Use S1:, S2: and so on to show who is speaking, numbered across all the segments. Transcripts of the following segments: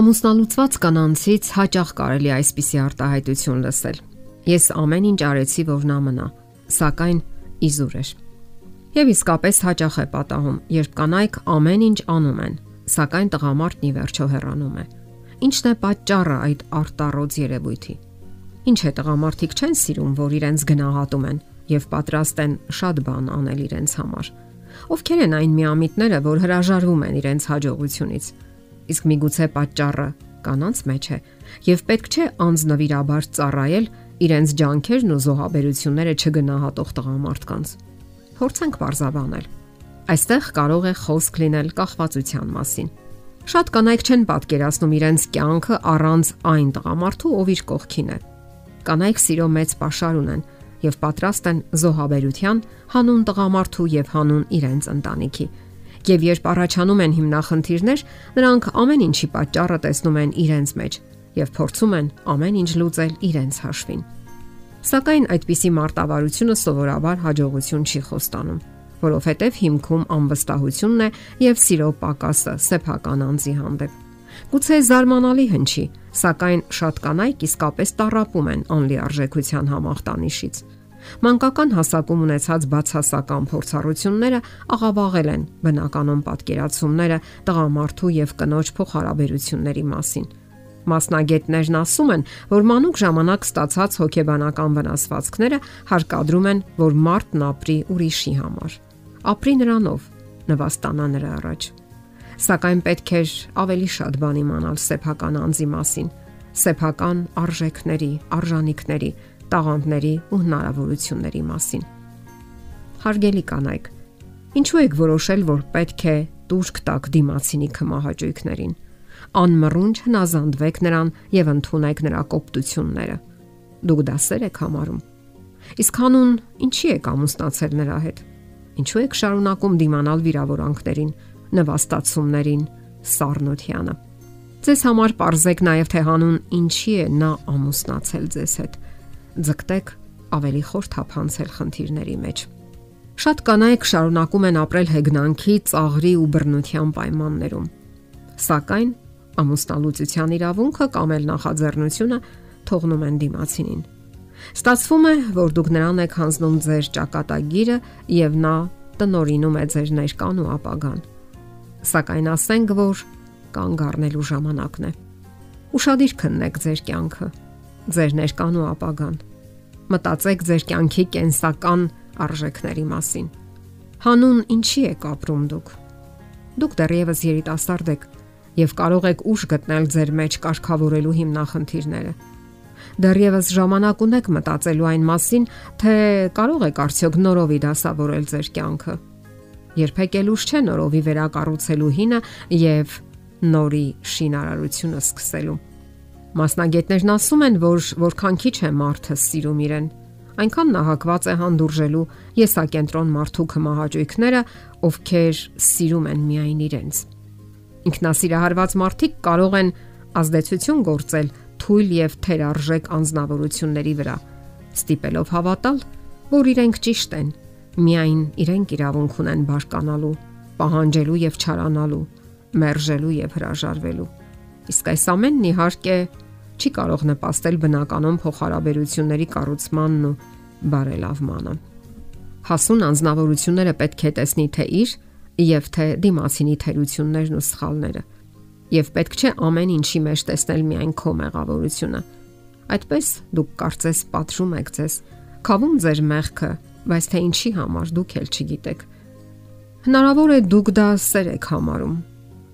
S1: Ամուսնալուծված կանանցից հաճախ կարելի այսպիսի արտահայտություն լսել. Ես ամեն ինչ արեցի, որ նա մնա, սակայն իզուր էր։ Եվ իսկապես հաճախ է պատահում, երբ կանայք ամեն ինչ անում են, սակայն տղամարդն ի վերջո հեռանում է։ Ինչն է պատճառը այդ արտառոց երևույթի։ Ինչ է տղամարդիկ չեն սիրում, որ իրենց գնահատում են եւ պատրաստ են շատ բան անել իրենց համար։ Ովքեր են այն միամիտները, որ հրաժարվում են իրենց հաջողությունից իսկ միգուցե պատճառը կանանց մեջ է եւ պետք չէ անznվիրաբար ծառայել իրենց ջանքերն ու զոհաբերությունները չգնահատող տղամարդկանց։ Փորձենք բարձավանել։ Այստեղ կարող է խոսք լինել կախվածության մասին։ Շատ կանայք չեն պատկերացնում իրենց կյանքը առանց այն տղամարդու, ով իր կողքին է։ Կանայք սիրո մեծ pašար ունեն եւ պատրաստ են զոհաբերության հանուն տղամարդու եւ հանուն իրենց ընտանիքի Եվ երբ առաջանում են հիմնախնդիրներ, նրանք ամեն ինչի պատճառը տեսնում են իրենց մեջ եւ փորձում են ամեն ինչ լուծել իրենց հաշվին։ Սակայն այդպիսի մարտավարությունը սովորաբար հաջողություն չի խոստանում, որովհետև հիմքում անվստահությունն է եւ սիրո պակասը սեփական անձի հանդեպ։ Գուցե զարմանալի հնչի, սակայն շատ կանայք իսկապես տարապում են անլիարժեքության համախտանիշից Մանկական հասակում ունեցած բացասական փորձառությունները աղավաղել են բնականon պատկերացումները տղամարդու եւ կնոջ փոխհարաբերությունների մասին։ Մասնագետներն ասում են, որ մանուկ ժամանակ ստացած հոգեբանական վնասվածքները հարկադրում են, որ մարդն ապրի ուրիշի համար։ Ապրի նրանով, նվաստանա նրա առաջ։ Սակայն պետք է ավելի շատ բան իմանալ սեփական անձի մասին, սեփական արժեքների, արժանինքների, տաղանդների ու հնարավորությունների մասին։ Հարգելի կանայք, ինչու եք որոշել, որ պետք է դուրք տակ դիմացինի կմահաճույքներին։ Անմռունչ հնազանդվեք նրան եւ ընդունեք նրա կոպտությունները։ Դուք դասեր եք համարում։ Իսկ հանուն ինչի եք ամուսնացել նրա հետ։ Ինչու եք շարունակում դիմանալ վիրավորանքներին, նվաստացումներին, սառնությանը։ Ձեզ համար parzեք նաև թե հանուն ինչի է նա ամուսնացել ձեզ հետ ձգտեք ավելի խոր թափանցել խնդիրների մեջ։ Շատ կանայք շարունակում են ապրել հեգնանքի, ծաղրի ու բռնության պայմաններում։ Սակայն ամուսնալուծության իրավունքը կամ էլ նախաձեռնությունը թողնում են դիմացինին։ Ստացվում է, որ դուք նրան եք հանձնում ձեր ճակատագիրը եւ նա տնորինում է ձեր ներկան ու ապագան։ Սակայն ասենք, որ կանգ առնելու ժամանակն է։ Ուշադիր քննեք ձեր կյանքը ձեր ներկան ու ապագան։ Մտածեք ձեր կյանքի կենսական արժեքների մասին։ Հանուն ինչի եք ապրում դուք։ Դուք դեռևս երիտասարդ եք եւ կարող եք ուշ գտնել ձեր մեջ կարգավորելու հիմնախնդիրները։ Դեռևս ժամանակ ունեք մտածելու այն մասին, թե կարող եք արդյոք նորովի դասավորել ձեր կյանքը։ Երբեք էլ ուշ չէ նորովի վերակառուցելու հինը եւ նորի շինարարությունը սկսելու։ Մասնագետներն ասում են, որ որքան քիչ է մարդը սիրում իրեն, այնքան նա հակված է հանդուրժելու եսակենտրոն մարդու կմահաճույքները, ովքեր սիրում են միայն իրենց։ Ինքնասիրահարված մարդիկ կարող են ազդեցություն գործել թույլ եւ թերարժեք անznավորությունների վրա, ստիպելով հավատալ, որ իրենք ճիշտ են, միայն իրենք իրավունք ունեն բարկանալու, պահանջելու եւ չարանալու, մերժելու եւ հրաժարվելու Իսկ այս ամենն իհարկե չի կարող նպաստել բնականon փոխհարաբերությունների կառուցմանն ու բարելավմանը։ Հասուն անznավորությունները պետք է տեսնի թե իր եւ թե դիմացինի թերություններն ու սխալները։ Եվ պետք չէ ամեն ինչի մեջ տեսնել միայն քո մեղավորությունը։ Այդպես դուք կարծես պատժում եք ձեզ, խավում ձեր մեղքը, բայց թե ինչի համար դուք էլ չգիտեք։ Հնարավոր է դուք դա սեր եք համարում,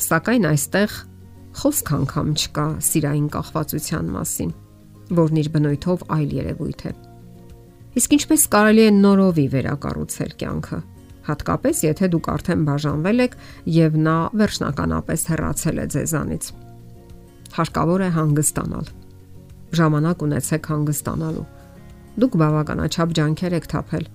S1: սակայն այստեղ Խոսք անգամ չկա սիրային կախվածության մասին, որն իր բնույթով այլ երևույթ է։ Իսկ ինչպես կարելի է նորովի վերակառուցել կյանքը, հատկապես եթե դուք արդեն բաժանվել եք եւ նա վերջնականապես հեռացել է ձեզանից։ Հարկավոր է հանգստանալ։ Ժամանակ ունեցեք հանգստանալու։ Դուք բավականաչափ ջանքեր եք թափել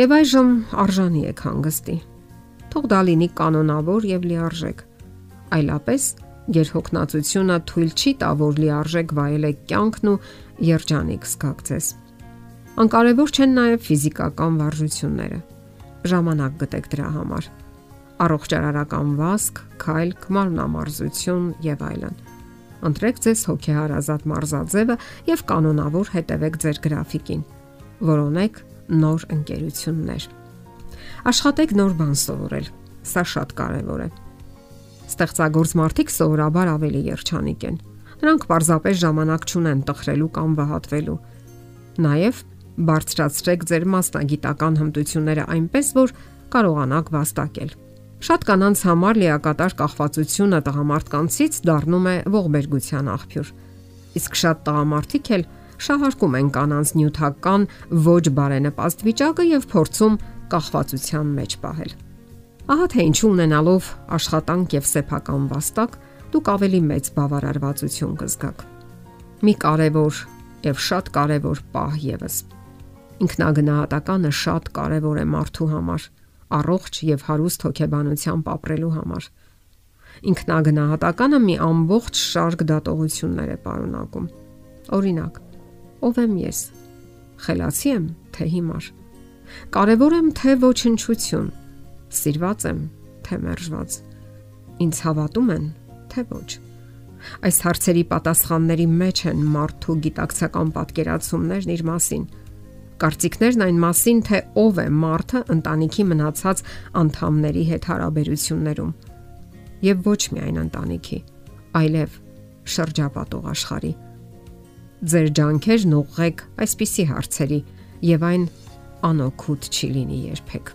S1: եւ այժմ արժանի եք հանգստի։ Թող դա լինի կանոնավոր եւ լիարժեք։ Այլապես Գերհոգնածությունը թույլ չի տա, որ լիարժեք վայելեք կյանքն ու երջանիկ զգաք ձեզ։ Անկարևոր չեն նաև ֆիզիկական վարժությունները։ Ժամանակ գտեք դրա համար։ Առողջարարական վասկ, քայլ, մարմնամարզություն եւ այլն։ Ընտրեք ձեզ հոգեհարազատ մարզաձևը եւ կանոնավոր հետևեք ձեր գրաֆիկին։ Որոնեք նոր ընկերություններ։ Աշխատեք նոր բան սովորել։ Սա շատ կարևոր է։ Ստեղծագործ մարդիկ սովորաբար ավելի երջանիկ են։ Նրանք պարզապես ժամանակ չունեն տխրելու կամ վհատվելու։ Նաև բարձրացրեք ձեր մասնագիտական հմտությունները այնպես, որ կարողանաք վաստակել։ Շատ կանանց համար լիակատար կախվածությունը տղամարդկանցից դառնում է ողբերգության աղբյուր։ Իսկ շատ տղամարդիկ էլ շահարկում են կանանց նյութական ոչ բարենպաստ վիճակը եւ փորձում կախվածության մեջ պահել։ Ահա թե ինչու ունենալով աշխատանք եւ սեփական վաստակ, դուք ավելի մեծ բավարարվածություն կզգաք։ Մի կարևոր եւ շատ կարևոր պահ եւս։ Ինքնագնահատականը շատ կարևոր է մարդու համար առողջ եւ հարուստ հոգեբանությամբ ապրելու համար։ Ինքնագնահատականը մի ամբողջ շարք դատողություններ է պարունակում։ Օրինակ, ով եմ ես։ Խելացի եմ, թե հիմար։ Կարևոր եմ, թե ոչնչություն։ Սիրված եմ, թե մերժված։ Ինձ հավատում են, թե ոչ։ Այս հարցերի պատասխանների մեջ են մարդու գիտակցական պատկերացումներն իր մասին Կարծիքներն այն մասին, թե ով է մարդը ընտանիքի մնացած անդամների հետ հարաբերություններում եւ ոչ միայն ընտանիքի, այլև շրջապատող աշխարհի։ Ձեր ջանքերն ուղղեք այսպիսի հարցերի եւ այն անօքուտ չի լինի երբեք։